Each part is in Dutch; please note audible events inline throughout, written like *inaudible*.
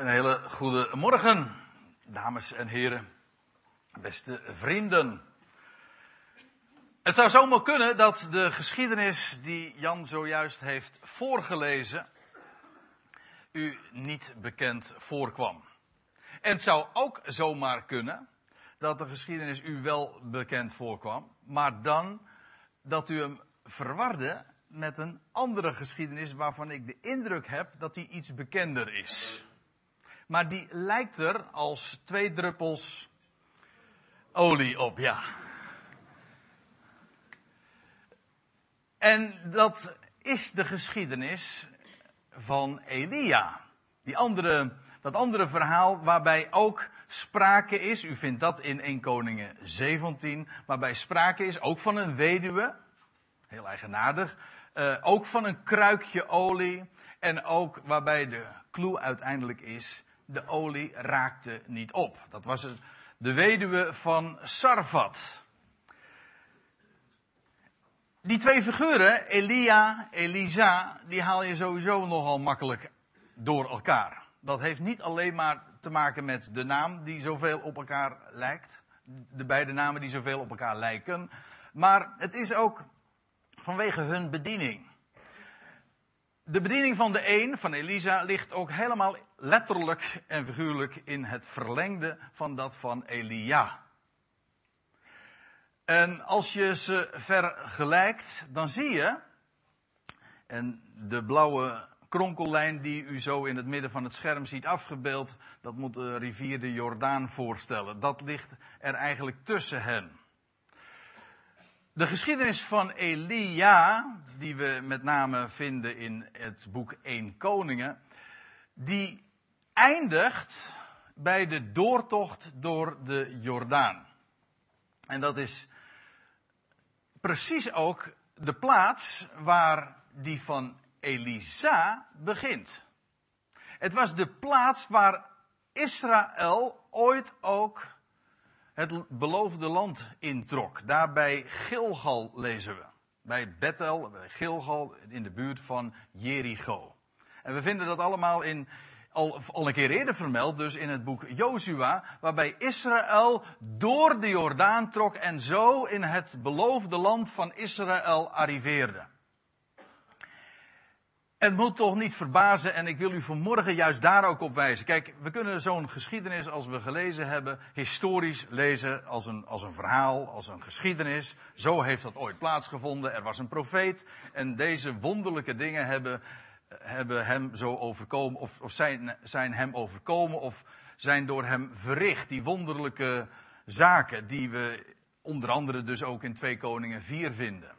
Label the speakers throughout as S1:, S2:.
S1: Een hele goede morgen, dames en heren, beste vrienden. Het zou zomaar kunnen dat de geschiedenis die Jan zojuist heeft voorgelezen, u niet bekend voorkwam. En het zou ook zomaar kunnen dat de geschiedenis u wel bekend voorkwam, maar dan dat u hem verwarde met een andere geschiedenis waarvan ik de indruk heb dat die iets bekender is. Maar die lijkt er als twee druppels olie op, ja. En dat is de geschiedenis van Elia. Die andere, dat andere verhaal waarbij ook sprake is, u vindt dat in 1 Koningen 17, waarbij sprake is ook van een weduwe, heel eigenaardig, uh, ook van een kruikje olie en ook waarbij de clue uiteindelijk is, de olie raakte niet op. Dat was de weduwe van Sarfat. Die twee figuren, Elia, Elisa, die haal je sowieso nogal makkelijk door elkaar. Dat heeft niet alleen maar te maken met de naam die zoveel op elkaar lijkt. De beide namen die zoveel op elkaar lijken. Maar het is ook vanwege hun bediening. De bediening van de een, van Elisa, ligt ook helemaal letterlijk en figuurlijk in het verlengde van dat van Elia. En als je ze vergelijkt, dan zie je, en de blauwe kronkellijn die u zo in het midden van het scherm ziet afgebeeld, dat moet de rivier de Jordaan voorstellen. Dat ligt er eigenlijk tussen hen. De geschiedenis van Elia, die we met name vinden in het boek 1 Koningen, die eindigt bij de doortocht door de Jordaan. En dat is precies ook de plaats waar die van Elisa begint. Het was de plaats waar Israël ooit ook het beloofde land introk. Daar bij Gilgal lezen we. Bij Bethel, bij Gilgal, in de buurt van Jericho. En we vinden dat allemaal in, al, al een keer eerder vermeld, dus in het boek Jozua, waarbij Israël door de Jordaan trok en zo in het beloofde land van Israël arriveerde. Het moet toch niet verbazen en ik wil u vanmorgen juist daar ook op wijzen. Kijk, we kunnen zo'n geschiedenis als we gelezen hebben, historisch lezen als een, als een verhaal, als een geschiedenis. Zo heeft dat ooit plaatsgevonden. Er was een profeet en deze wonderlijke dingen hebben, hebben hem zo overkomen, of, of zijn, zijn hem overkomen, of zijn door hem verricht. Die wonderlijke zaken die we onder andere dus ook in 2 Koningen 4 vinden.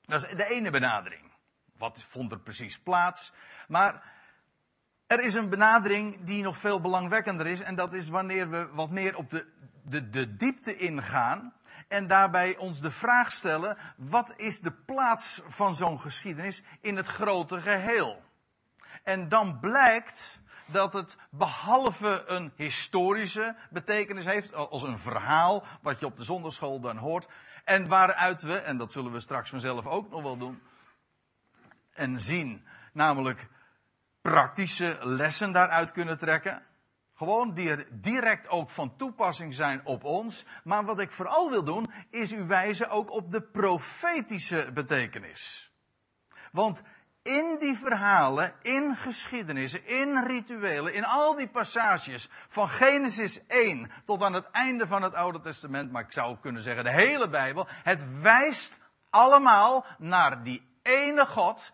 S1: Dat is de ene benadering. Wat vond er precies plaats? Maar er is een benadering die nog veel belangwekkender is. En dat is wanneer we wat meer op de, de, de diepte ingaan. En daarbij ons de vraag stellen: wat is de plaats van zo'n geschiedenis in het grote geheel? En dan blijkt dat het behalve een historische betekenis heeft, als een verhaal, wat je op de zondagschool dan hoort, en waaruit we, en dat zullen we straks vanzelf ook nog wel doen, en zien. Namelijk praktische lessen daaruit kunnen trekken. Gewoon die direct ook van toepassing zijn op ons. Maar wat ik vooral wil doen, is u wijzen ook op de profetische betekenis. Want in die verhalen, in geschiedenissen, in rituelen, in al die passages van Genesis 1 tot aan het einde van het Oude Testament, maar ik zou kunnen zeggen de hele Bijbel, het wijst allemaal naar die ene God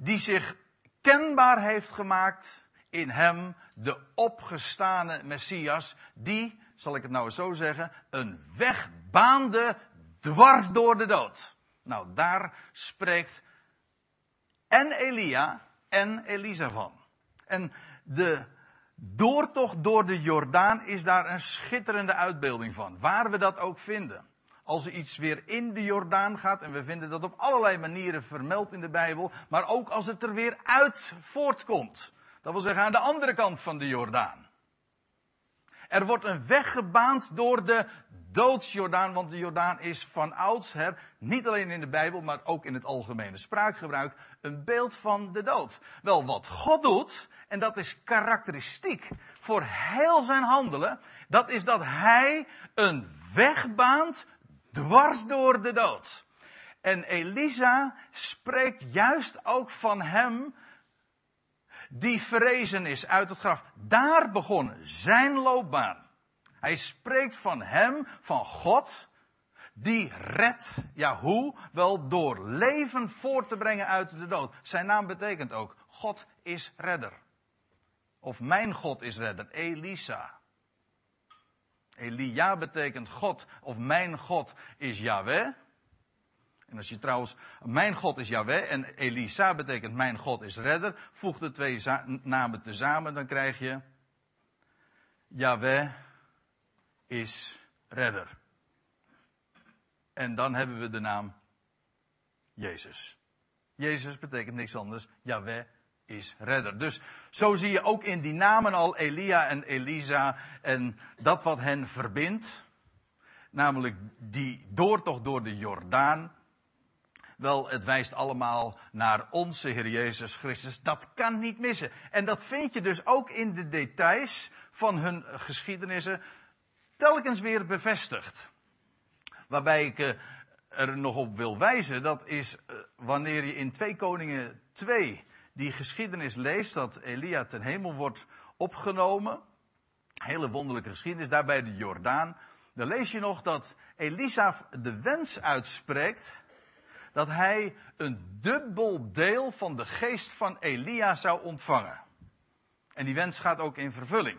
S1: die zich kenbaar heeft gemaakt in hem, de opgestane Messias, die, zal ik het nou zo zeggen, een weg baande dwars door de dood. Nou, daar spreekt en Elia en Elisa van. En de doortocht door de Jordaan is daar een schitterende uitbeelding van, waar we dat ook vinden als er iets weer in de Jordaan gaat, en we vinden dat op allerlei manieren vermeld in de Bijbel, maar ook als het er weer uit voortkomt. Dat wil zeggen aan de andere kant van de Jordaan. Er wordt een weg gebaand door de doodsjordaan, want de Jordaan is van oudsher, niet alleen in de Bijbel, maar ook in het algemene spraakgebruik, een beeld van de dood. Wel, wat God doet, en dat is karakteristiek voor heel zijn handelen, dat is dat hij een weg baant dwars door de dood. En Elisa spreekt juist ook van hem die verrezen is uit het graf. Daar begon zijn loopbaan. Hij spreekt van hem, van God, die redt, ja hoe? Wel door leven voort te brengen uit de dood. Zijn naam betekent ook, God is redder. Of mijn God is redder, Elisa. Elia betekent God, of mijn God is Yahweh. En als je trouwens, mijn God is Yahweh en Elisa betekent mijn God is redder, voeg de twee namen tezamen, dan krijg je Yahweh is redder. En dan hebben we de naam Jezus. Jezus betekent niks anders. Yahweh is redder. Dus zo zie je ook in die namen al Elia en Elisa en dat wat hen verbindt. Namelijk die doortocht door de Jordaan. Wel, het wijst allemaal naar onze Heer Jezus Christus. Dat kan niet missen. En dat vind je dus ook in de details van hun geschiedenissen telkens weer bevestigd. Waarbij ik eh, er nog op wil wijzen, dat is eh, wanneer je in 2 Koningen 2 die geschiedenis leest, dat Elia ten hemel wordt opgenomen. Hele wonderlijke geschiedenis, daar bij de Jordaan. Dan lees je nog dat Elisa de wens uitspreekt dat hij een dubbel deel van de geest van Elia zou ontvangen. En die wens gaat ook in vervulling.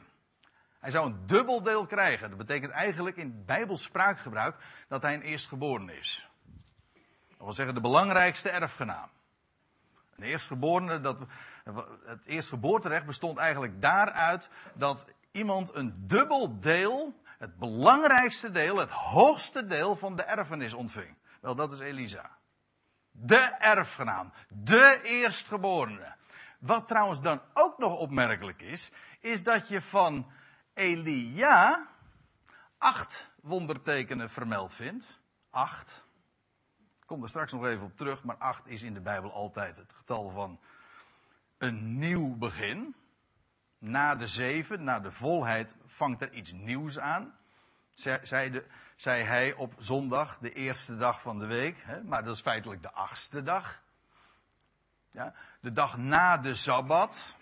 S1: Hij zou een dubbel deel krijgen. Dat betekent eigenlijk in Bijbels spraakgebruik dat hij een eerstgeboren is. Dat wil zeggen de belangrijkste erfgenaam. Een eerstgeborene, dat, het eerstgeboorterecht bestond eigenlijk daaruit dat iemand een dubbel deel, het belangrijkste deel, het hoogste deel van de erfenis ontving. Wel, dat is Elisa. De erfgenaam. De eerstgeborene. Wat trouwens dan ook nog opmerkelijk is, is dat je van Elia acht wondertekenen vermeld vindt. Acht. Kom er straks nog even op terug, maar acht is in de Bijbel altijd het getal van een nieuw begin. Na de zeven, na de volheid, vangt er iets nieuws aan. Zei, de, zei hij op zondag, de eerste dag van de week, hè, maar dat is feitelijk de achtste dag. Ja, de dag na de Sabbat.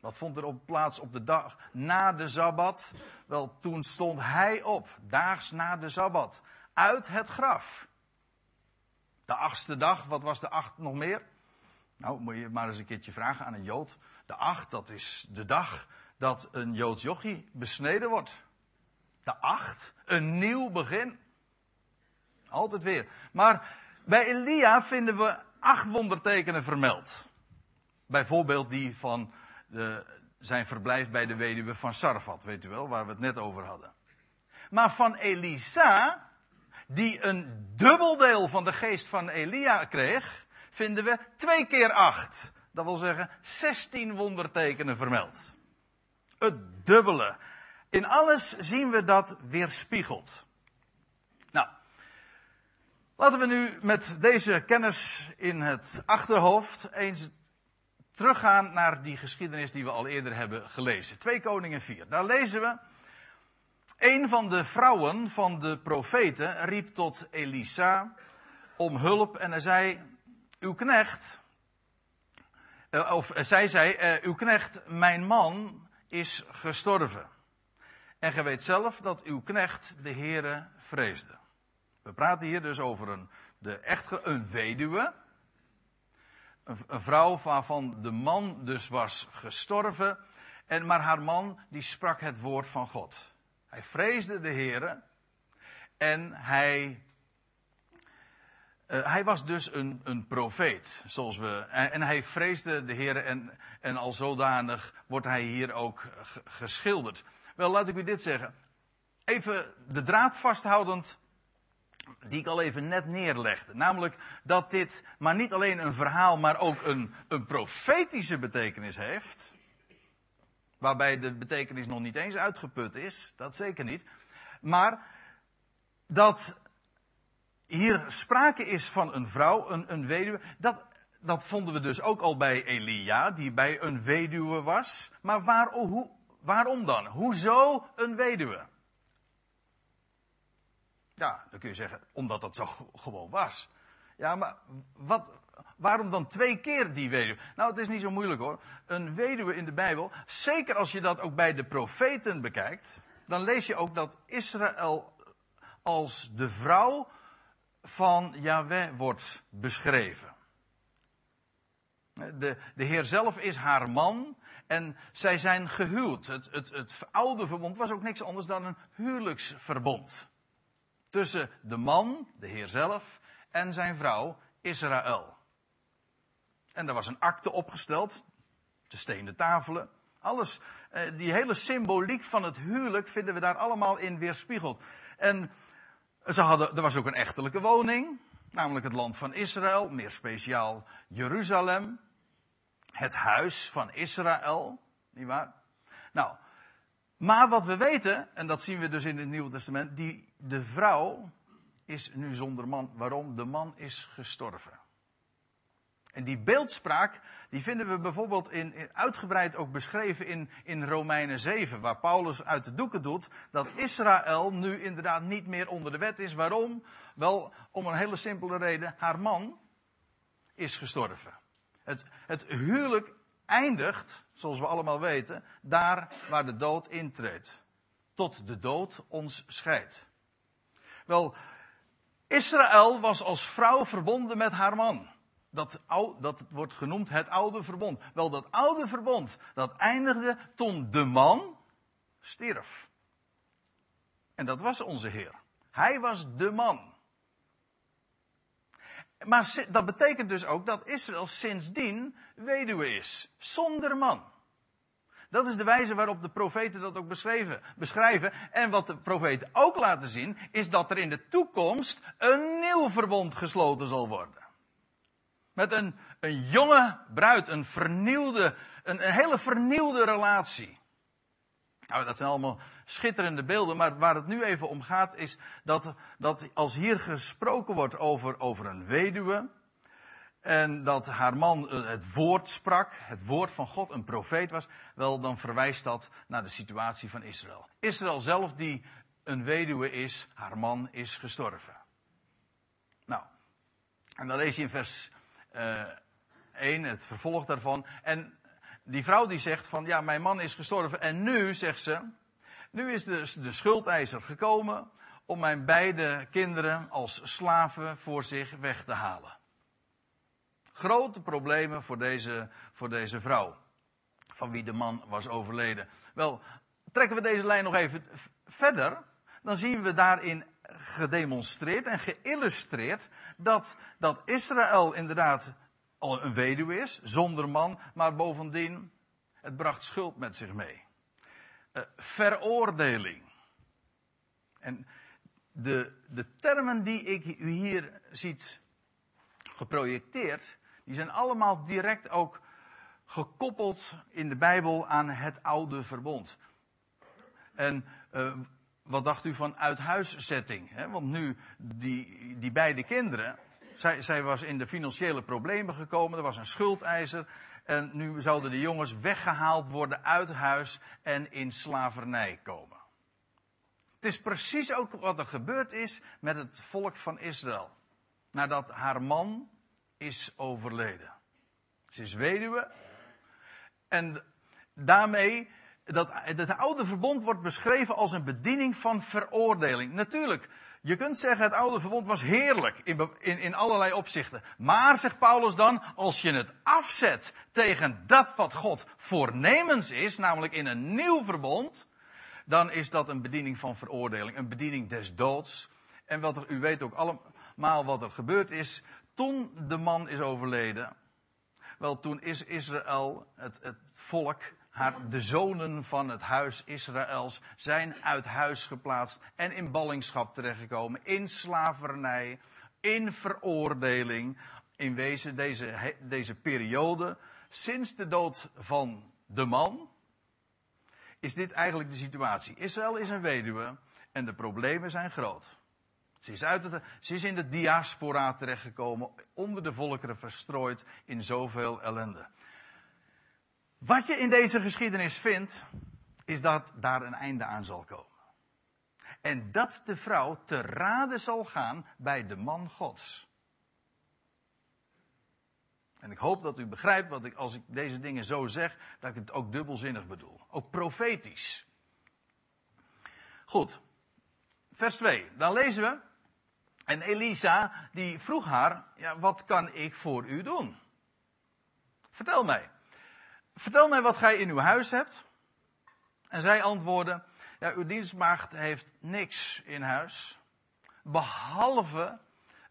S1: Wat vond er op plaats op de dag na de Sabbat? Wel, toen stond hij op, daags na de Sabbat, uit het graf. De achtste dag, wat was de acht nog meer? Nou, moet je maar eens een keertje vragen aan een Jood. De acht, dat is de dag dat een Joods jochie besneden wordt. De acht, een nieuw begin. Altijd weer. Maar bij Elia vinden we acht wondertekenen vermeld. Bijvoorbeeld die van de, zijn verblijf bij de weduwe van Sarfat, weet u wel, waar we het net over hadden. Maar van Elisa, die een dubbel deel van de geest van Elia kreeg, vinden we twee keer acht. Dat wil zeggen, 16 wondertekenen vermeld. Het dubbele. In alles zien we dat weerspiegeld. Nou, laten we nu met deze kennis in het achterhoofd eens teruggaan naar die geschiedenis die we al eerder hebben gelezen. 2 Koningen 4. Daar lezen we. Een van de vrouwen van de profeten riep tot Elisa om hulp en hij zei: Uw knecht, eh, of zij zei: eh, Uw knecht, mijn man, is gestorven. En gij weet zelf dat uw knecht de Heere vreesde. We praten hier dus over een, de echt, een weduwe een vrouw waarvan de man dus was gestorven. En, maar haar man die sprak het woord van God. Hij vreesde de Heere. En hij, uh, hij was dus een, een profeet. Zoals we, en, hij vreesde de Heere en, en al zodanig wordt hij hier ook geschilderd. Wel, laat ik u dit zeggen. Even de draad vasthoudend die ik al even net neerlegde. Namelijk dat dit maar niet alleen een verhaal, maar ook een, een profetische betekenis heeft. Waarbij de betekenis nog niet eens uitgeput is, dat zeker niet. Maar dat hier sprake is van een vrouw, een, een weduwe, dat, dat vonden we dus ook al bij Elia, die bij een weduwe was. Maar hoe, waarom dan? Hoezo een weduwe? Ja, dan kun je zeggen, omdat dat zo gewoon was. Ja, maar wat, waarom dan twee keer die weduwe? Nou, het is niet zo moeilijk hoor. Een weduwe in de Bijbel, zeker als je dat ook bij de profeten bekijkt, dan lees je ook dat Israël als de vrouw van Yahweh wordt beschreven. De, de Heer zelf is haar man en zij zijn gehuwd. Het, het, het oude verbond was ook niks anders dan een huwelijksverbond. Tussen de man, de Heer zelf, en zijn vrouw Israël. En er was een akte opgesteld, de stenen tafelen. Alles, eh, die hele symboliek van het huwelijk vinden we daar allemaal in weerspiegeld. En ze hadden, er was ook een echtelijke woning, namelijk het land van Israël, meer speciaal Jeruzalem. Het huis van Israël, nietwaar? Nou, maar wat we weten, en dat zien we dus in het Nieuwe Testament, die, de vrouw is nu zonder man. Waarom? De man is gestorven. En die beeldspraak, die vinden we bijvoorbeeld in, uitgebreid ook beschreven in, in Romeinen 7, waar Paulus uit de doeken doet dat Israël nu inderdaad niet meer onder de wet is. Waarom? Wel om een hele simpele reden. Haar man is gestorven. Het, het huwelijk eindigt, zoals we allemaal weten, daar waar de dood intreedt. Tot de dood ons scheidt. Wel, Israël was als vrouw verbonden met haar man. Dat, dat wordt genoemd het oude verbond. Wel, dat oude verbond, dat eindigde toen de man stierf. En dat was onze Heer. Hij was de man. Maar dat betekent dus ook dat Israël sindsdien weduwe is. Zonder man. Dat is de wijze waarop de profeten dat ook beschrijven. beschrijven. En wat de profeten ook laten zien, is dat er in de toekomst een nieuw verbond gesloten zal worden. Met een, een jonge bruid, een vernieuwde, een, een hele vernieuwde relatie. Nou, dat zijn allemaal schitterende beelden, maar waar het nu even om gaat is dat, dat als hier gesproken wordt over, over een weduwe, en dat haar man eh, het woord sprak, het woord van God, een profeet was, wel dan verwijst dat naar de situatie van Israël. Israël zelf die een weduwe is, haar man is gestorven. Nou, en dan lees je in vers uh, eh, 1 het vervolg daarvan. En die vrouw die zegt van, ja, mijn man is gestorven en nu, zegt ze, nu is de, de schuldeiser gekomen om mijn beide kinderen als slaven voor zich weg te halen grote problemen voor deze, voor deze vrouw. Van wie de man was overleden. Wel, trekken we deze lijn nog even verder. Dan zien we daarin gedemonstreerd en geïllustreerd dat, dat Israël inderdaad al een weduwe is, zonder man, maar bovendien, het bracht schuld met zich mee. Uh, veroordeling. En de, de termen die ik u hier ziet geprojecteerd, die zijn allemaal direct ook gekoppeld in de Bijbel aan het oude verbond. En uh, wat dacht u van uithuiszetting? Hè? Want nu, die, die beide kinderen, zij, zij was in de financiële problemen gekomen, er was een schuldeiser. En nu zouden de jongens weggehaald worden uit huis en in slavernij komen. Het is precies ook wat er gebeurd is met het volk van Israël. Nadat haar man is overleden. Ze is weduwe. En daarmee, dat, het oude verbond wordt beschreven als een bediening van veroordeling. Natuurlijk, je kunt zeggen het oude verbond was heerlijk in, in, allerlei opzichten. Maar, zegt Paulus dan, als je het afzet tegen dat wat God voornemens is, namelijk in een nieuw verbond, dan is dat een bediening van veroordeling, een bediening des doods. En wat u weet ook allemaal wat er gebeurd is toen de man is overleden, wel toen is Israël, het, het volk, haar, de zonen van het huis Israëls, zijn uit huis geplaatst en in ballingschap terechtgekomen, in slavernij, in veroordeling. In wezen deze, deze periode, sinds de dood van de man, is dit eigenlijk de situatie. Israël is een weduwe en de problemen zijn groot. Ze is, uit het, ze is in de diaspora terechtgekomen, onder de volkeren verstrooid in zoveel ellende. Wat je in deze geschiedenis vindt, is dat daar een einde aan zal komen. En dat de vrouw te raden zal gaan bij de man Gods. En ik hoop dat u begrijpt wat ik, als ik deze dingen zo zeg, dat ik het ook dubbelzinnig bedoel. Ook profetisch. Goed. Vers 2. Dan lezen we. En Elisa, die vroeg haar, ja, wat kan ik voor u doen? Vertel mij. Vertel mij wat gij in uw huis hebt. En zij antwoordde, ja, uw dienstmaagd heeft niks in huis. Behalve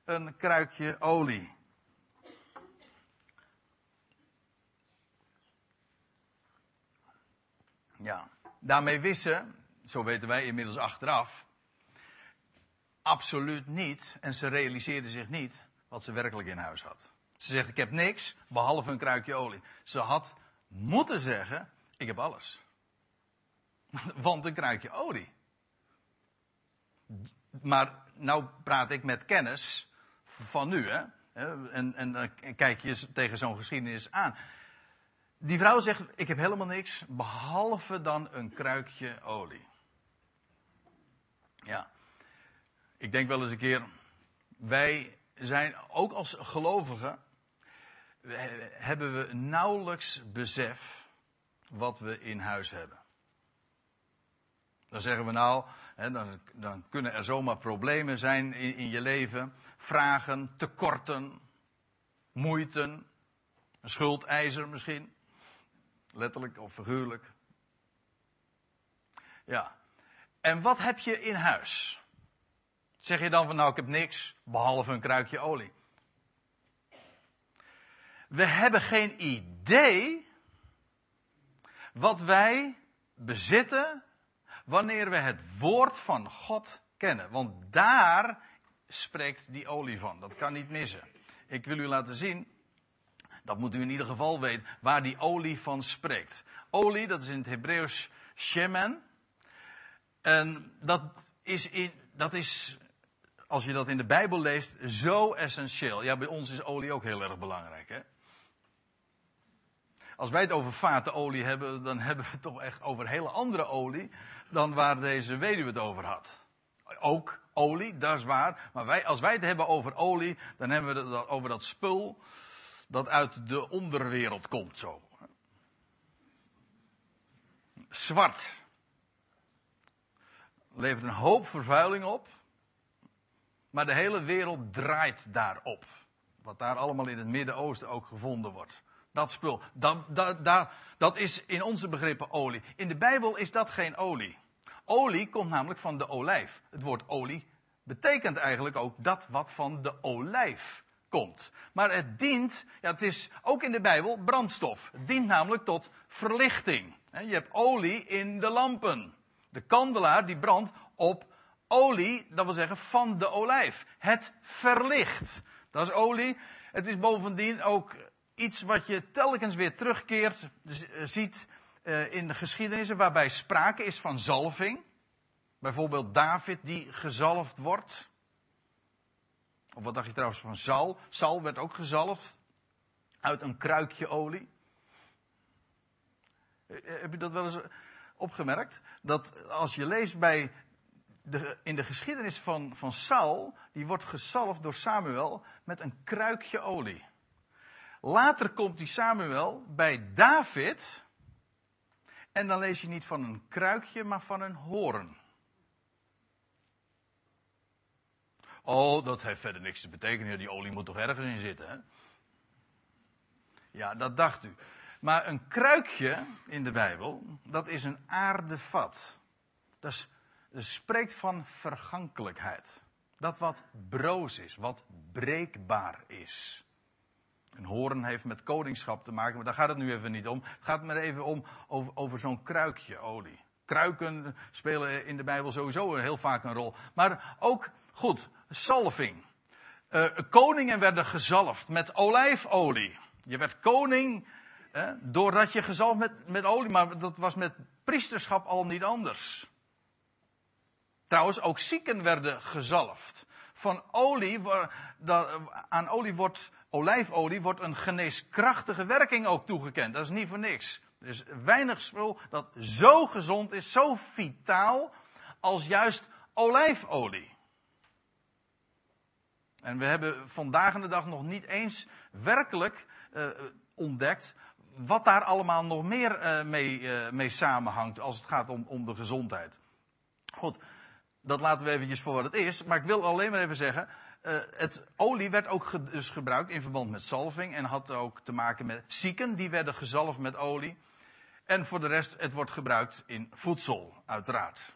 S1: een kruikje olie. Ja, daarmee wisten, zo weten wij inmiddels achteraf, absoluut niet, en ze realiseerde zich niet, wat ze werkelijk in huis had. Ze zegt, ik heb niks, behalve een kruikje olie. Ze had moeten zeggen, ik heb alles. *laughs* Want een kruikje olie. Maar nou praat ik met kennis van nu, hè. En, en dan kijk je tegen zo'n geschiedenis aan. Die vrouw zegt, ik heb helemaal niks, behalve dan een kruikje olie. Ja. Ik denk wel eens een keer, wij zijn ook als gelovigen, hebben we nauwelijks besef wat we in huis hebben. Dan zeggen we nou, hè, dan, dan, kunnen er zomaar problemen zijn in, in je leven, vragen, tekorten, moeiten, een schuldeiser misschien. Letterlijk of figuurlijk. Ja. En wat heb je in huis? Zeg je dan van nou ik heb niks behalve een kruikje olie. We hebben geen idee wat wij bezitten wanneer we het woord van God kennen. Want daar spreekt die olie van. Dat kan niet missen. Ik wil u laten zien dat moet u in ieder geval weten waar die olie van spreekt. Olie, dat is in het Hebreeuws shemen. En dat is, in, dat is, als je dat in de Bijbel leest, zo essentieel. Ja, bij ons is olie ook heel erg belangrijk. Hè? Als wij het over vatenolie hebben, dan hebben we het toch echt over hele andere olie dan waar deze weduwe het over had. Ook olie, dat is waar. Maar wij, als wij het hebben over olie, dan hebben we het over dat spul dat uit de onderwereld komt zo. Zwart. Levert een hoop vervuiling op. Maar de hele wereld draait daarop. Wat daar allemaal in het Midden-Oosten ook gevonden wordt. Dat spul. Dat, dat, dat, is in onze begrippen olie. In de Bijbel is dat geen olie. Olie komt namelijk van de olijf. Het woord olie betekent eigenlijk ook dat wat van de olijf komt. Maar het dient, ja, het is ook in de Bijbel brandstof. Het dient namelijk tot verlichting. Je hebt olie in de lampen. De kandelaar die brandt op olie, dat wil zeggen van de olijf. Het verlicht. Dat is olie. Het is bovendien ook iets wat je telkens weer terugkeert, eh, ziet uh, in de geschiedenissen, waarbij sprake is van zalving. Bijvoorbeeld David die gezalfd wordt. Of wat dacht je trouwens van Saul? Saul werd ook gezalfd uit een kruikje olie. Eh, heb je dat wel eens opgemerkt? Dat als je leest bij de, in de geschiedenis van, van Saul, die wordt gezalfd door Samuel met een kruikje olie. Later komt die Samuel bij David. En dan lees je niet van een kruikje, maar van een hoorn. Oh, dat heeft verder niks te betekenen. Die olie moet toch ergens in zitten, hè? Ja, dat dacht u. Maar een kruikje in de Bijbel, dat is een aardevat. Dat, dat spreekt van vergankelijkheid. Dat wat broos is, wat breekbaar is. Een hoorn heeft met koningschap te maken, maar daar gaat het nu even niet om. Het gaat maar even om over, zo'n kruikje olie. Kruiken spelen in de Bijbel sowieso heel vaak een rol. Maar ook, goed, salving. Uh, koningen werden gezalfd met olijfolie. Je werd koning eh, doordat je gezalfd met, met olie, maar dat was met priesterschap al niet anders. Trouwens, ook zieken werden gezalfd. van olie, aan olie wordt, olijfolie wordt een geneeskrachtige werking ook toegekend. Dat is niet voor niks. Er is weinig spul dat zo gezond is, zo vitaal, als juist olijfolie. En we hebben vandaag de dag nog niet eens werkelijk uh, ontdekt wat daar allemaal nog meer uh, mee, uh, mee, samenhangt als het gaat om, om de gezondheid. Goed, dat laten we eventjes voor wat het is. Maar ik wil alleen maar even zeggen, het olie werd ook dus gebruikt in verband met zalving en had ook te maken met zieken, die werden gezalfd met olie. En voor de rest, het wordt gebruikt in voedsel, uiteraard.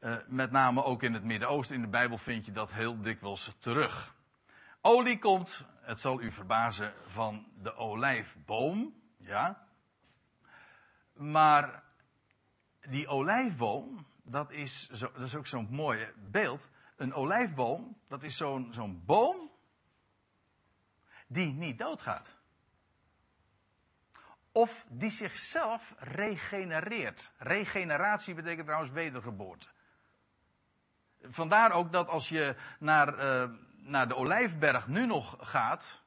S1: Uh, met name ook in het Midden-Oosten, in de Bijbel vind je dat heel dikwijls terug. Olie komt, het zal u verbazen, van de olijfboom, ja. Maar die olijfboom, dat is, zo, dat is ook zo'n mooi beeld. Een olijfboom, dat is zo'n zo'n boom die niet doodgaat of die zichzelf regenereert. Regeneratie betekent trouwens wedergeboorte. Vandaar ook dat als je naar, uh, naar de Olijfberg nu nog gaat,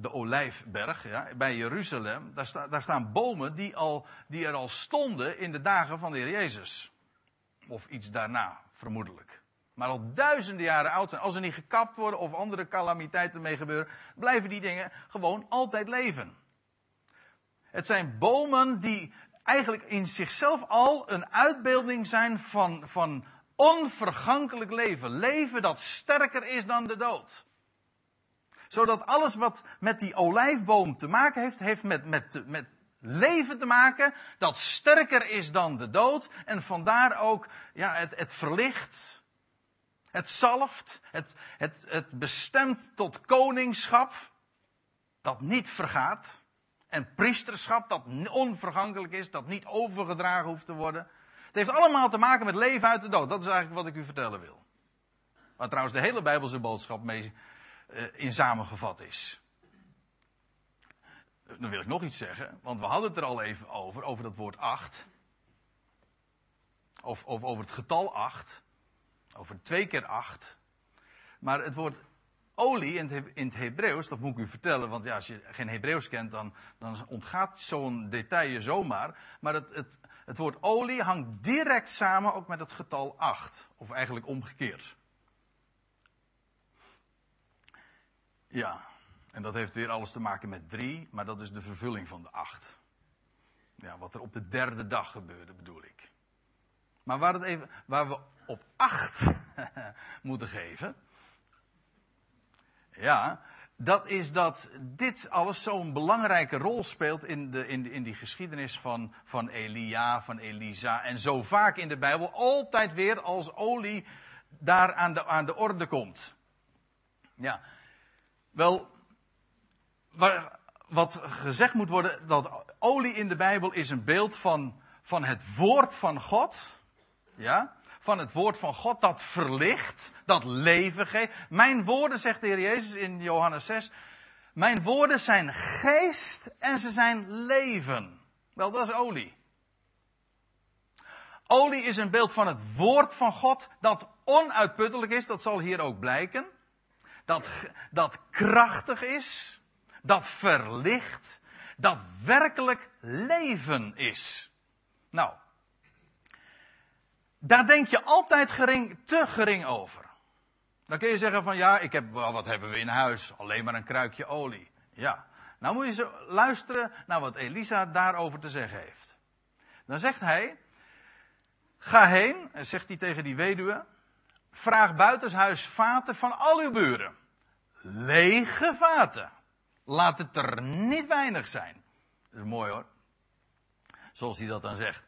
S1: de Olijfberg, ja, bij Jeruzalem, daar, daar staan bomen die, al, die er al stonden in de dagen van de Heer Jezus. Of iets daarna, vermoedelijk. Maar al duizenden jaren oud zijn. Als er niet gekapt worden of andere calamiteiten mee gebeuren, blijven die dingen gewoon altijd leven. Het zijn bomen die eigenlijk in zichzelf al een uitbeelding zijn van, van onvergankelijk leven. Leven dat sterker is dan de dood. Zodat alles wat met die olijfboom te maken heeft, heeft met, met, met leven te maken dat sterker is dan de dood. En vandaar ook ja, het, het verlicht, het zalft, het, het, het bestemt tot koningschap dat niet vergaat. En priesterschap dat onvergankelijk is, dat niet overgedragen hoeft te worden. Het heeft allemaal te maken met leven uit de dood. Dat is eigenlijk wat ik u vertellen wil. Waar trouwens de hele Bijbelse boodschap mee in samengevat is. Dan wil ik nog iets zeggen, want we hadden het er al even over, over dat woord acht. Of, of over het getal acht. Over twee keer acht. Maar het woord olie in het Hebreeuws, dat moet ik u vertellen, want ja, als je geen Hebreeuws kent, dan, dan ontgaat zo'n detail je zomaar. Maar het, het, het woord olie hangt direct samen ook met het getal 8. Of eigenlijk omgekeerd. Ja, en dat heeft weer alles te maken met 3, maar dat is de vervulling van de 8. Ja, wat er op de derde dag gebeurde, bedoel ik. Maar waar, het even, waar we op 8 *laughs* moeten geven, ja, dat is dat dit alles zo'n belangrijke rol speelt in, de, in, in die geschiedenis van, van Elia, van Elisa. En zo vaak in de Bijbel altijd weer als olie daar aan de, aan de orde komt. Ja, wel, wat gezegd moet worden, dat olie in de Bijbel is een beeld van, van het woord van God. Ja, van het woord van God dat verlicht, dat leven geeft. Mijn woorden, zegt de Heer Jezus in Johannes 6, mijn woorden zijn geest en ze zijn leven. Wel, dat is olie. Olie is een beeld van het woord van God dat onuitputtelijk is, dat zal hier ook blijken. Dat, dat krachtig is, dat verlicht, dat werkelijk leven is. Nou, daar denk je altijd gering, te gering over. Dan kun je zeggen van ja, ik heb, wel, wat hebben we in huis? Alleen maar een kruikje olie. Ja. Nou moet je luisteren naar wat Elisa daarover te zeggen heeft. Dan zegt hij, ga heen, en zegt hij tegen die weduwe, vraag buitenshuis vaten van al uw buren. Lege vaten. Laat het er niet weinig zijn. Dat is mooi hoor. Zoals hij dat dan zegt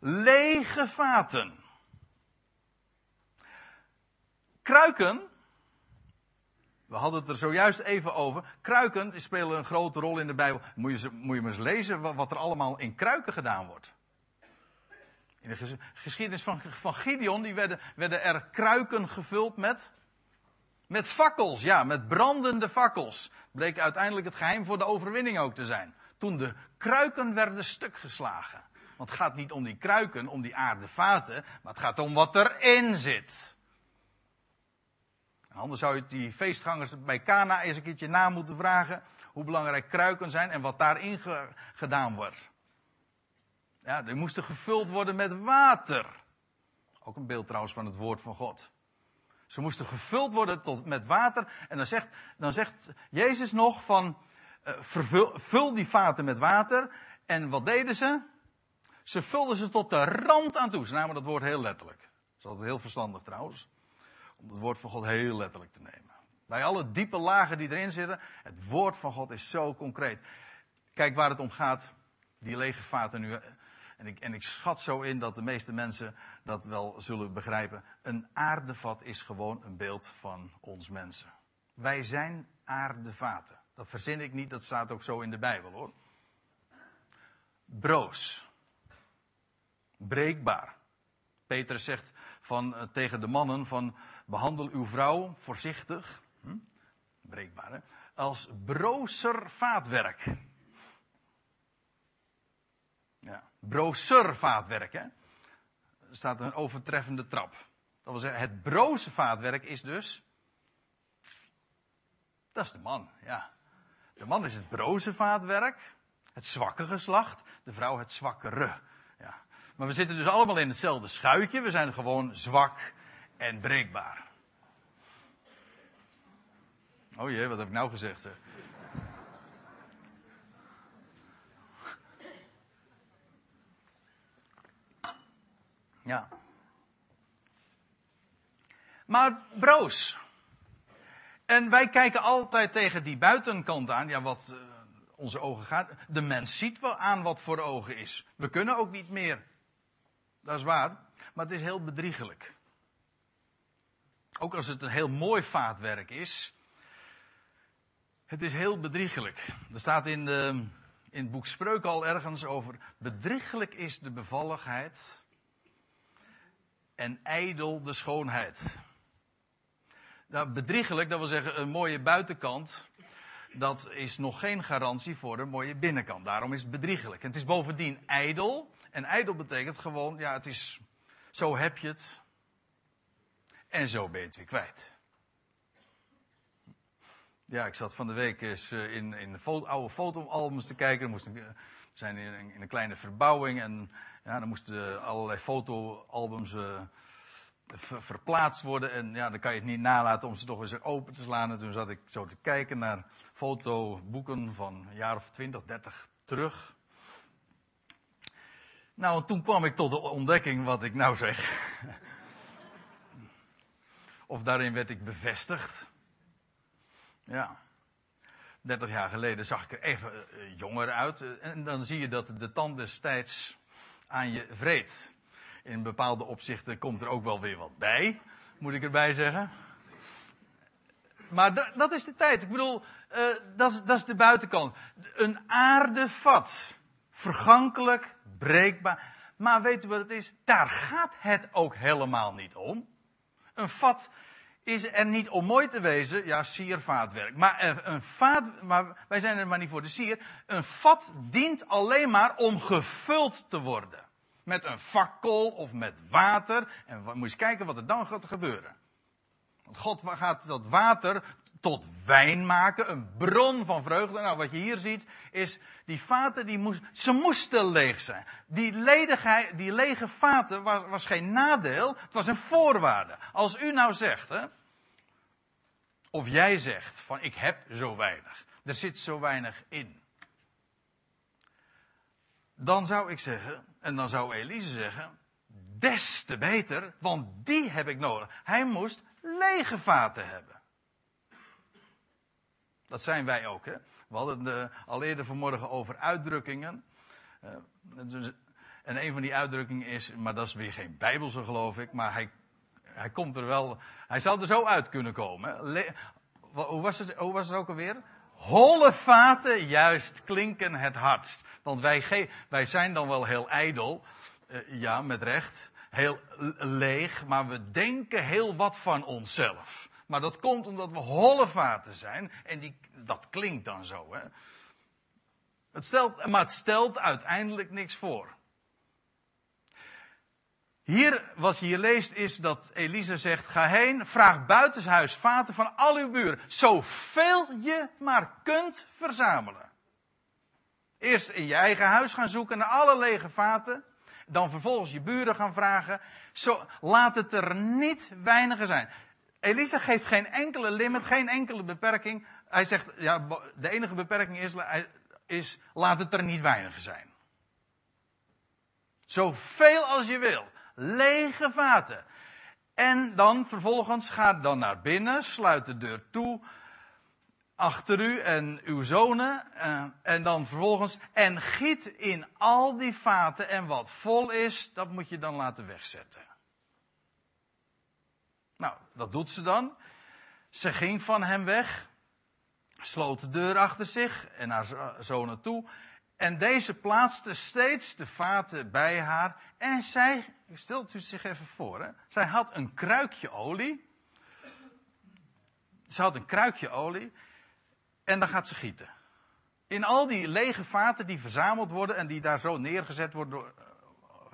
S1: lege vaten. Kruiken, we hadden het er zojuist even over. Kruiken spelen een grote rol in de Bijbel. Moet je, moet je maar eens lezen wat er allemaal in kruiken gedaan wordt. In de geschiedenis van, van Gideon die werden, werden er kruiken gevuld met, met fakkels. Ja, met brandende fakkels. Bleek uiteindelijk het geheim voor de overwinning ook te zijn. Toen de kruiken werden stuk geslagen. Want het gaat niet om die kruiken, om die aardevaten, maar het gaat om wat erin zit. Anders zou je die feestgangers bij Cana eens een keertje na moeten vragen hoe belangrijk kruiken zijn en wat daarin gedaan wordt. Ja, die moesten gevuld worden met water. Ook een beeld trouwens van het woord van God. Ze moesten gevuld worden tot, met water. En dan zegt, dan zegt Jezus nog van, uh, vervul, vul die vaten met water. En wat deden ze? Ze vulden ze tot de rand aan toe. Ze namen dat woord heel letterlijk. Dat is altijd heel verstandig trouwens. Om het woord van God heel letterlijk te nemen. Bij alle diepe lagen die erin zitten. Het woord van God is zo concreet. Kijk waar het om gaat. Die lege vaten nu. En ik, en ik schat zo in dat de meeste mensen dat wel zullen begrijpen. Een aardevat is gewoon een beeld van ons mensen. Wij zijn aardevaten. Dat verzin ik niet, dat staat ook zo in de Bijbel hoor. Broos. Breekbaar. Petrus zegt van, uh, tegen de mannen van behandel uw vrouw voorzichtig. Hm? Breekbaar hè. Als brozer vaatwerk. Ja. Broser vaatwerk hè. Er staat een overtreffende trap. Dat wil zeggen, het broze vaatwerk is dus. Dat is de man, ja. De man is het broze vaatwerk, het zwakke geslacht, de vrouw het zwakkere. Ja. Maar we zitten dus allemaal in hetzelfde schuitje, we zijn gewoon zwak en breekbaar. Oh jee, wat heb ik nou gezegd zeg. Ja. Maar broos. En wij kijken altijd tegen die buitenkant aan, ja, wat uh, onze ogen gaat. De mens ziet wel aan wat voor ogen is. We kunnen ook niet meer. Dat is waar. Maar het is heel bedriegelijk. Ook als het een heel mooi vaatwerk is. Het is heel bedriegelijk. Er staat in, de, in het boek Spreuk al ergens over. Bedriegelijk is de bevalligheid. En ijdel de schoonheid. Nou, bedriegelijk, dat wil zeggen een mooie buitenkant. Dat is nog geen garantie voor een mooie binnenkant. Daarom is het bedriegelijk. En het is bovendien ijdel. En ijdel betekent gewoon, ja, het is. Zo heb je het. En zo ben je het weer kwijt. Ja, ik zat van de week eens eh, in, in de oude fotoalbums te kijken. We zijn in, in, een kleine verbouwing en ja, dan moesten allerlei fotoalbums uh, verplaatst worden. En ja, dan kan je het niet nalaten om ze toch eens open te slaan. En toen zat ik zo te kijken naar fotoboeken van een jaar of 20, 30 terug. Nou, toen kwam ik tot de ontdekking wat ik nou zeg. *laughs* of daarin werd ik bevestigd. Ja. 30 jaar geleden zag ik er even eh, jonger uit. En dan zie je dat de tand destijds aan je vreet. In bepaalde opzichten komt er ook wel weer wat bij, moet ik erbij zeggen. Maar dat is de tijd. Ik bedoel, uh, dat, is, dat is de buitenkant. Een aardevat. Vergankelijk, breekbaar. Maar weet u wat het is? Daar gaat het ook helemaal niet om. Een vat is er niet om mooi te wezen, ja, siervaatwerk. Maar, een vaat, maar wij zijn er maar niet voor de sier. Een vat dient alleen maar om gevuld te worden. Met een fakkel of met water. En moet je eens kijken wat er dan gaat gebeuren. Want God gaat dat water tot wijn maken, een bron van vreugde. Nou, wat je hier ziet, is die vaten, die moest, ze moesten leeg zijn. Die, ledigheid, die lege vaten was, was geen nadeel, het was een voorwaarde. Als u nou zegt, hè, of jij zegt van ik heb zo weinig, er zit zo weinig in. Dan zou ik zeggen, en dan zou Elise zeggen, des te beter, want die heb ik nodig. Hij moest lege vaten hebben. Dat zijn wij ook, hè. We hadden het al eerder vanmorgen over uitdrukkingen. Uh, dus, en een van die uitdrukkingen is, maar dat is weer geen bijbelse geloof ik, maar hij, hij komt er wel, hij zou er zo uit kunnen komen. Hoe, was het, hoe was ook alweer? Holle vaten juist klinken het hardst. Want wij, wij zijn dan wel heel ijdel, uh, ja, met recht, heel leeg, maar we denken heel wat van onszelf. Maar dat komt omdat we holle vaten zijn en die, dat klinkt dan zo. Hè? Het stelt, maar het stelt uiteindelijk niks voor. Hier, wat je hier leest, is dat Elisa zegt: Ga heen, vraag buitenshuis vaten van al uw buren. Zoveel je maar kunt verzamelen. Eerst in je eigen huis gaan zoeken naar alle lege vaten. Dan vervolgens je buren gaan vragen. Zo, laat het er niet weinigen zijn. Elisa geeft geen enkele limit, geen enkele beperking. Hij zegt, ja, de enige beperking is, is laat het er niet weinigen zijn. Zoveel als je wil. Lege vaten. En dan vervolgens gaat dan naar binnen, sluit de deur toe achter u en uw zonen. Eh, en dan vervolgens, en giet in al die vaten en wat vol is, dat moet je dan laten wegzetten. Nou, dat doet ze dan. Ze ging van hem weg, sloot de deur achter zich en haar zonen toe. En deze plaatste steeds de vaten bij haar. En zij, stelt u zich even voor, hè? zij had een kruikje olie. Ze had een kruikje olie. En dan gaat ze gieten. In al die lege vaten die verzameld worden en die daar zo neergezet worden door,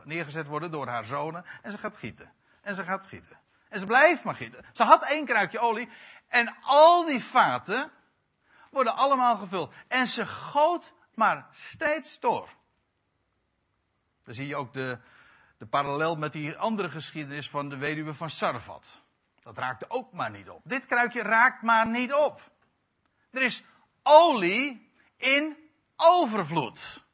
S1: neergezet worden door haar zonen. En ze gaat gieten. En ze gaat gieten. En ze blijft maar gieten. Ze had één kruikje olie. En al die vaten worden allemaal gevuld. En ze goot maar steeds door. Dan zie je ook de, de parallel met die andere geschiedenis van de weduwe van Sarfat. Dat raakte ook maar niet op. Dit kruikje raakt maar niet op. Er is olie in overvloed.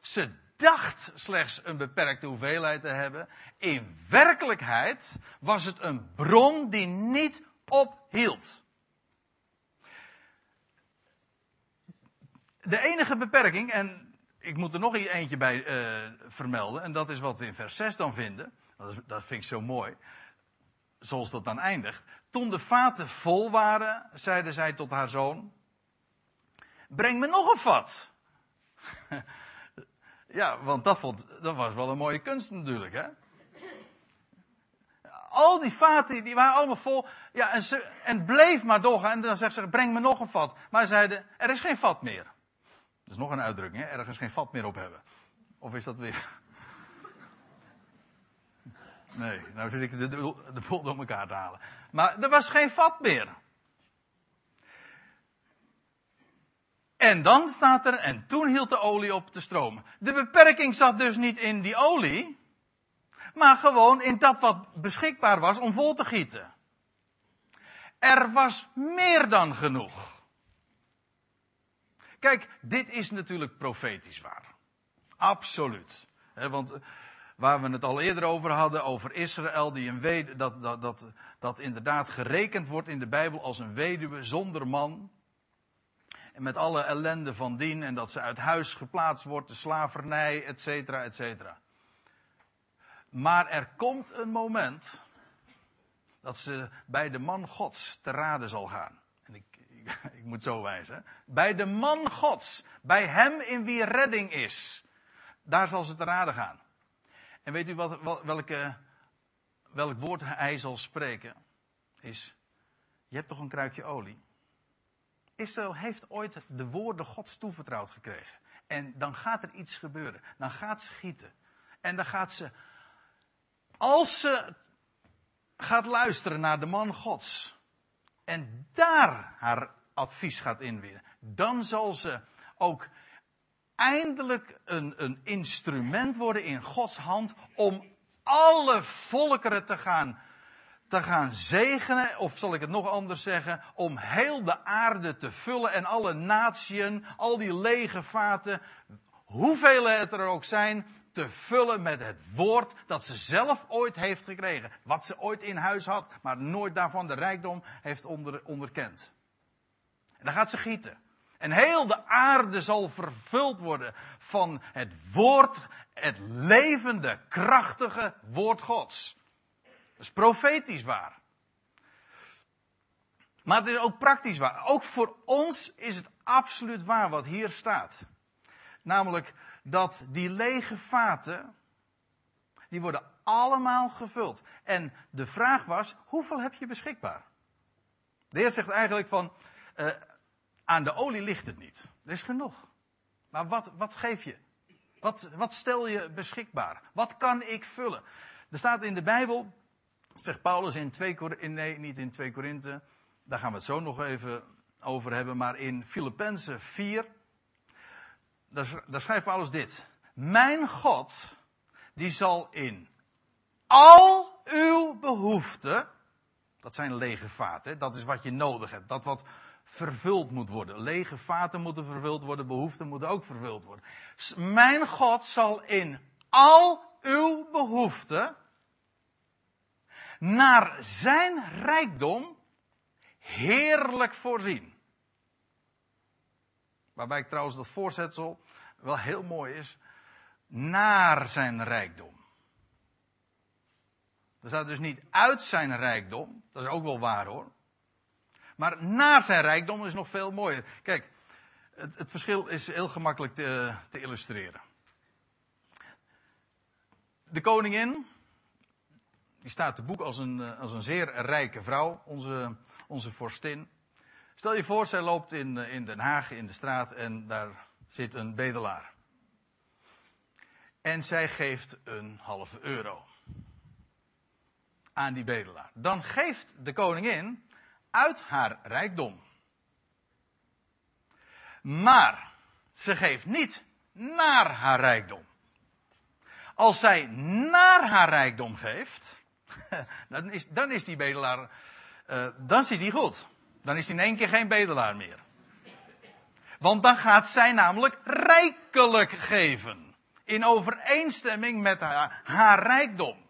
S1: Ze dacht slechts een beperkte hoeveelheid te hebben. In werkelijkheid was het een bron die niet ophield. De enige beperking, en ik moet er nog eentje bij uh, vermelden, en dat is wat we in vers 6 dan vinden. Dat, dat vind ik zo mooi. Zoals dat dan eindigt. Toen de vaten vol waren, zeide zij tot haar zoon: Breng me nog een vat. *laughs* ja, want dat, vond, dat was wel een mooie kunst natuurlijk, hè? Al die vaten, die waren allemaal vol. Ja, en, ze, en bleef maar doorgaan. En dan zegt ze, breng me nog een vat. Maar zeiden, er is geen vat meer. Dat is nog een uitdrukking, hè? ergens geen vat meer op hebben. Of is dat weer... Nee, nou zit ik de, de, de door elkaar te halen. Maar er was geen vat meer. En dan staat er, en toen hield de olie op te stromen. De beperking zat dus niet in die olie, maar gewoon in dat wat beschikbaar was om vol te gieten. Er was meer dan genoeg. Kijk, dit is natuurlijk profetisch waar. Absoluut. want eh, waar we het al eerder over hadden, over Israël, die een wed dat, dat, dat, dat inderdaad gerekend wordt in de Bijbel als een weduwe zonder man. En met alle ellende van dien en dat ze uit huis geplaatst wordt, de slavernij, et cetera, et cetera. Maar er komt een moment dat ze bij de man Gods te raden zal gaan. En ik, ik, *laughs* ik moet zo wijzen. Bij de man Gods, bij hem in wie redding is. Daar zal ze te raden gaan. En weet u wat, welke, welk woord hij zal spreken? Is, je hebt toch een kruikje olie? Israël heeft ooit de woorden Gods toevertrouwd gekregen. En dan gaat er iets gebeuren. Dan gaat ze gieten. En dan gaat ze, als ze gaat luisteren naar de man Gods. En daar haar advies gaat inwinnen. Dan zal ze ook eindelijk een, een instrument worden in Gods hand om alle volkeren te gaan te gaan zegenen, of zal ik het nog anders zeggen, om heel de aarde te vullen en alle natieën, al die lege vaten, hoeveel het er ook zijn, te vullen met het woord dat ze zelf ooit heeft gekregen. Wat ze ooit in huis had, maar nooit daarvan de rijkdom heeft onder, onderkend. En dan gaat ze gieten. En heel de aarde zal vervuld worden van het woord, het levende, krachtige woord Gods. Dat is profetisch waar. Maar het is ook praktisch waar. Ook voor ons is het absoluut waar wat hier staat. Namelijk dat die lege vaten, die worden allemaal gevuld. En de vraag was, hoeveel heb je beschikbaar? De Heer zegt eigenlijk van, uh, aan de olie ligt het niet. Er is genoeg. Maar wat, wat geef je? Wat, wat stel je beschikbaar? Wat kan ik vullen? Er staat in de Bijbel, zegt Paulus in 2 Korinthe, nee, niet in 2 Korinthe, daar gaan we het zo nog even over hebben, maar in Filippenzen 4, daar, daar schrijft Paulus dit. Mijn God, die zal in al uw behoeften, dat zijn lege vaten, dat is wat je nodig hebt, dat wat vervuld moet worden. Lege vaten moeten vervuld worden, behoeften moeten ook vervuld worden. Mijn God zal in al uw behoeften naar zijn rijkdom heerlijk voorzien. Waarbij ik trouwens dat voorzetsel wel heel mooi is. Naar zijn rijkdom. Er staat dus niet uit zijn rijkdom. Dat is ook wel waar hoor. Maar naar zijn rijkdom is nog veel mooier. Kijk, het, het verschil is heel gemakkelijk te, te illustreren. De koningin, die staat te boek als een, eh, als een zeer rijke vrouw, onze, onze vorstin. Stel je voor, zij loopt in, eh, in Den Haag in de straat en daar zit een bedelaar. En zij geeft een halve euro aan die bedelaar. Dan geeft de koningin uit haar rijkdom. Maar ze geeft niet naar haar rijkdom. Als zij naar haar rijkdom geeft, *laughs* dan is, die bedelaar, uh, dan zit hij goed. Dan is hij in één keer geen bedelaar meer. Want dan gaat zij namelijk rijkelijk geven. In overeenstemming met haar, haar rijkdom.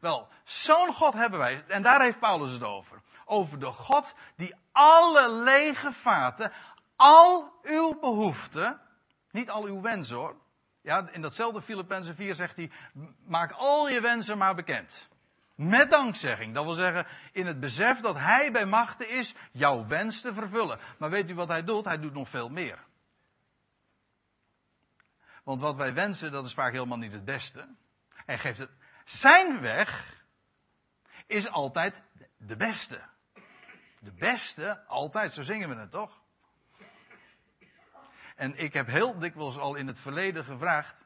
S1: Wel, zo'n God hebben wij, en daar heeft Paulus het over. Over de God die alle lege vaten, al uw behoeften, niet al uw wensen hoor. Ja, in datzelfde Filippenzen 4 zegt hij, maak al je wensen maar bekend. Met dankzegging. Dat wil zeggen, in het besef dat hij bij machten is jouw wens te vervullen. Maar weet u wat hij doet? Hij doet nog veel meer. Want wat wij wensen, dat is vaak helemaal niet het beste. Hij geeft het. Zijn weg is altijd de beste. De beste, altijd, zo zingen we het toch? En ik heb heel dikwijls al in het verleden gevraagd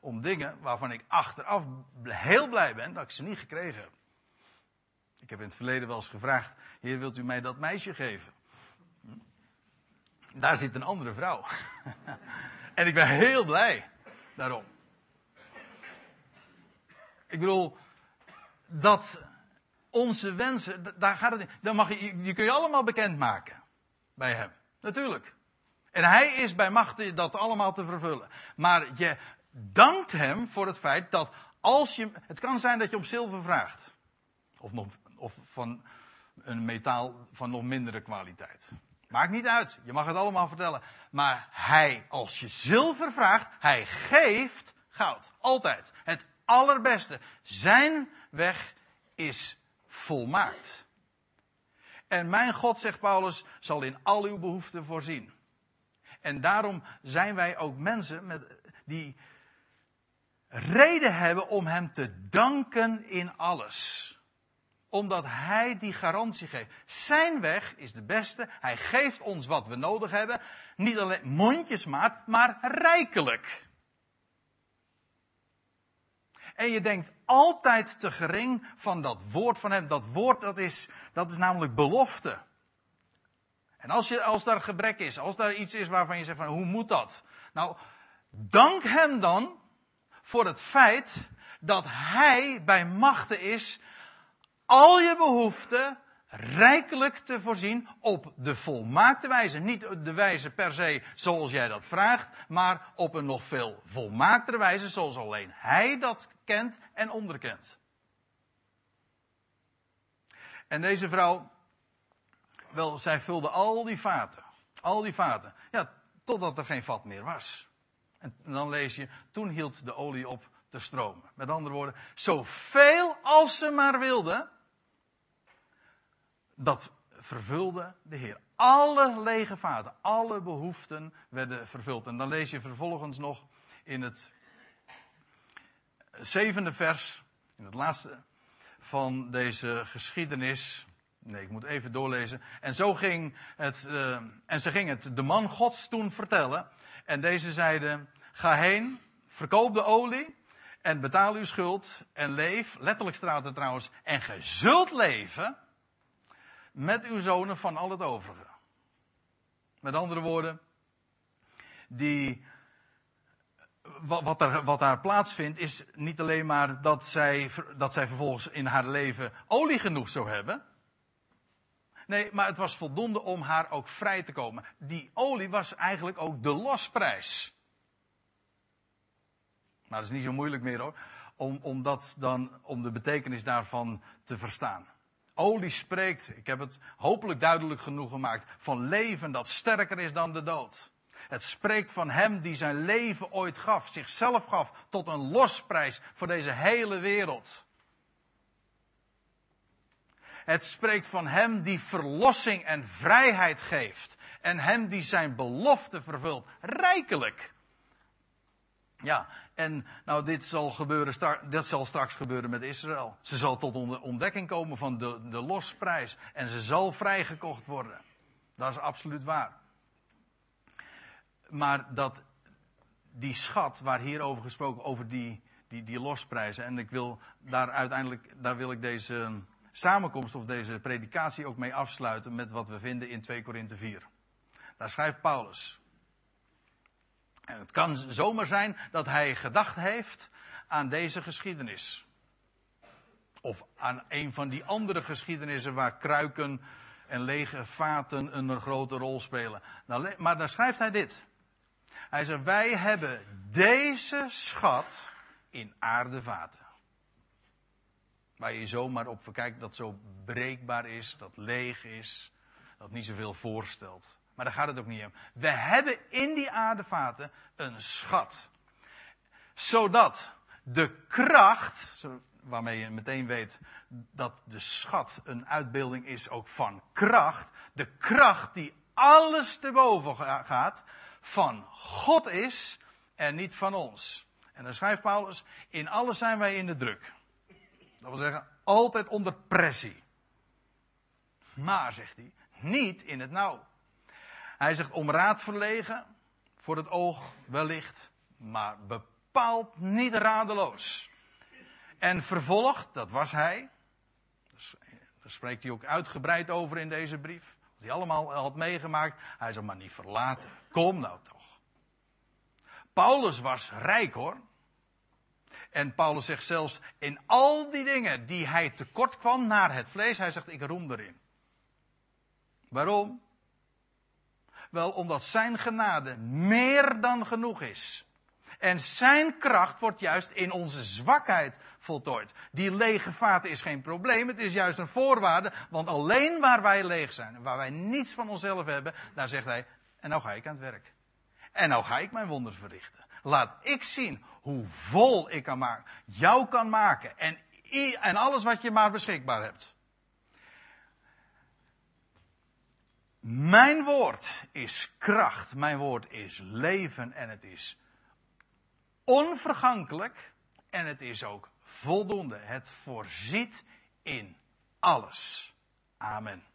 S1: om dingen waarvan ik achteraf heel blij ben dat ik ze niet gekregen heb. Ik heb in het verleden wel eens gevraagd, Heer, wilt u mij dat meisje geven? Daar zit een andere vrouw. *laughs* en ik ben heel blij daarom. Ik bedoel, dat onze wensen, daar gaat het mag je, die kun je allemaal bekendmaken bij hem. Natuurlijk. En hij is bij macht dat allemaal te vervullen. Maar je dankt hem voor het feit dat als je, het kan zijn dat je om zilver vraagt. Of, nog, of van een metaal van nog mindere kwaliteit. Maakt niet uit. Je mag het allemaal vertellen. Maar hij, als je zilver vraagt, hij geeft goud. Altijd. Het allerbeste. Zijn weg is volmaakt. En mijn God, zegt Paulus, zal in al uw behoeften voorzien. En daarom zijn wij ook mensen met, die reden hebben om Hem te danken in alles. Omdat Hij die garantie geeft. Zijn weg is de beste. Hij geeft ons wat we nodig hebben. Niet alleen mondjesmaat, maar rijkelijk. En je denkt altijd te gering van dat woord van hem. Dat woord dat is, dat is namelijk belofte. En als, je, als daar gebrek is, als daar iets is waarvan je zegt van hoe moet dat? Nou, dank hem dan voor het feit dat hij bij machten is al je behoeften rijkelijk te voorzien op de volmaakte wijze. Niet de wijze per se zoals jij dat vraagt, maar op een nog veel volmaaktere wijze zoals alleen hij dat kent en onderkent. En deze vrouw, wel, zij vulde al die vaten. Al die vaten. Ja, totdat er geen vat meer was. En dan lees je, toen hield de olie op te stromen. Met andere woorden, zoveel als ze maar wilden, dat vervulde de Heer. Alle lege vaten, alle behoeften werden vervuld. En dan lees je vervolgens nog in het zevende vers, in het laatste van deze geschiedenis. Nee, ik moet even doorlezen. En zo ging het, uh, en ze ging het de man Gods toen vertellen. En deze zeiden, ga heen, verkoop de olie En betaal uw schuld en leef, letterlijk staat er trouwens, en ge zult leven met uw zonen van al het overige. Met andere woorden, die, wat, er, wat daar plaatsvindt is niet alleen maar dat zij, dat zij vervolgens in haar leven olie genoeg zou hebben. Nee, maar het was voldoende om haar ook vrij te komen. Die olie was eigenlijk ook de losprijs. Maar dat is niet zo moeilijk meer hoor. Om, dan, om de betekenis daarvan te verstaan. Olie spreekt, ik heb het hopelijk duidelijk genoeg gemaakt, van leven dat sterker is dan de dood. Het spreekt van hem die zijn leven ooit gaf, zichzelf gaf tot een losprijs voor deze hele wereld. Het spreekt van hem die verlossing en vrijheid geeft. En hem die zijn belofte vervult. Rijkelijk. Ja, en nou, dit zal, gebeuren, dit zal straks gebeuren met Israël. Ze zal tot ontdekking komen van de, de losprijs. En ze zal vrijgekocht worden. Dat is absoluut waar. Maar dat, die schat waar hier over gesproken, over die, die, die losprijzen. En ik wil daar uiteindelijk, daar wil ik deze samenkomst of deze predikatie ook mee afsluiten met wat we vinden in 2 Korinthe 4. Daar schrijft Paulus. En het kan zomaar zijn dat hij gedacht heeft aan deze geschiedenis. Of aan een van die andere geschiedenissen waar kruiken en lege vaten een grote rol spelen. Nou, maar dan schrijft hij dit. Hij zegt, wij hebben deze schat in aardevaten. Waar je zomaar op verkijkt dat zo breekbaar is, dat leeg is, dat niet zoveel voorstelt. Maar daar gaat het ook niet om. We hebben in die aardevaten een schat. Zodat de kracht, waarmee je meteen weet dat de schat een uitbeelding is ook van kracht. De kracht die alles te boven gaat, van God is en niet van ons. En dan schrijft Paulus, in alles zijn wij in de druk. Dat wil zeggen, altijd onder pressie. Maar, zegt hij, niet in het nauw. Hij zegt om raad verlegen, voor het oog wellicht, maar bepaald niet radeloos. En vervolgd, dat was hij. Daar spreekt hij ook uitgebreid over in deze brief. Wat hij allemaal had meegemaakt. Hij zal maar niet verlaten. Kom nou toch. Paulus was rijk hoor. En Paulus zegt zelfs in al die dingen die hij tekort kwam naar het vlees, hij zegt ik roem erin. Waarom? Wel omdat zijn genade meer dan genoeg is. En zijn kracht wordt juist in onze zwakheid voltooid. Die lege vaten is geen probleem, het is juist een voorwaarde. Want alleen waar wij leeg zijn, waar wij niets van onszelf hebben, daar zegt hij, en nou ga ik aan het werk. En nou ga ik mijn wonders verrichten. Laat ik zien hoe vol ik kan maken, jou kan maken en, en alles wat je maar beschikbaar hebt. Mijn woord is kracht, mijn woord is leven en het is onvergankelijk en het is ook voldoende. Het voorziet in alles. Amen.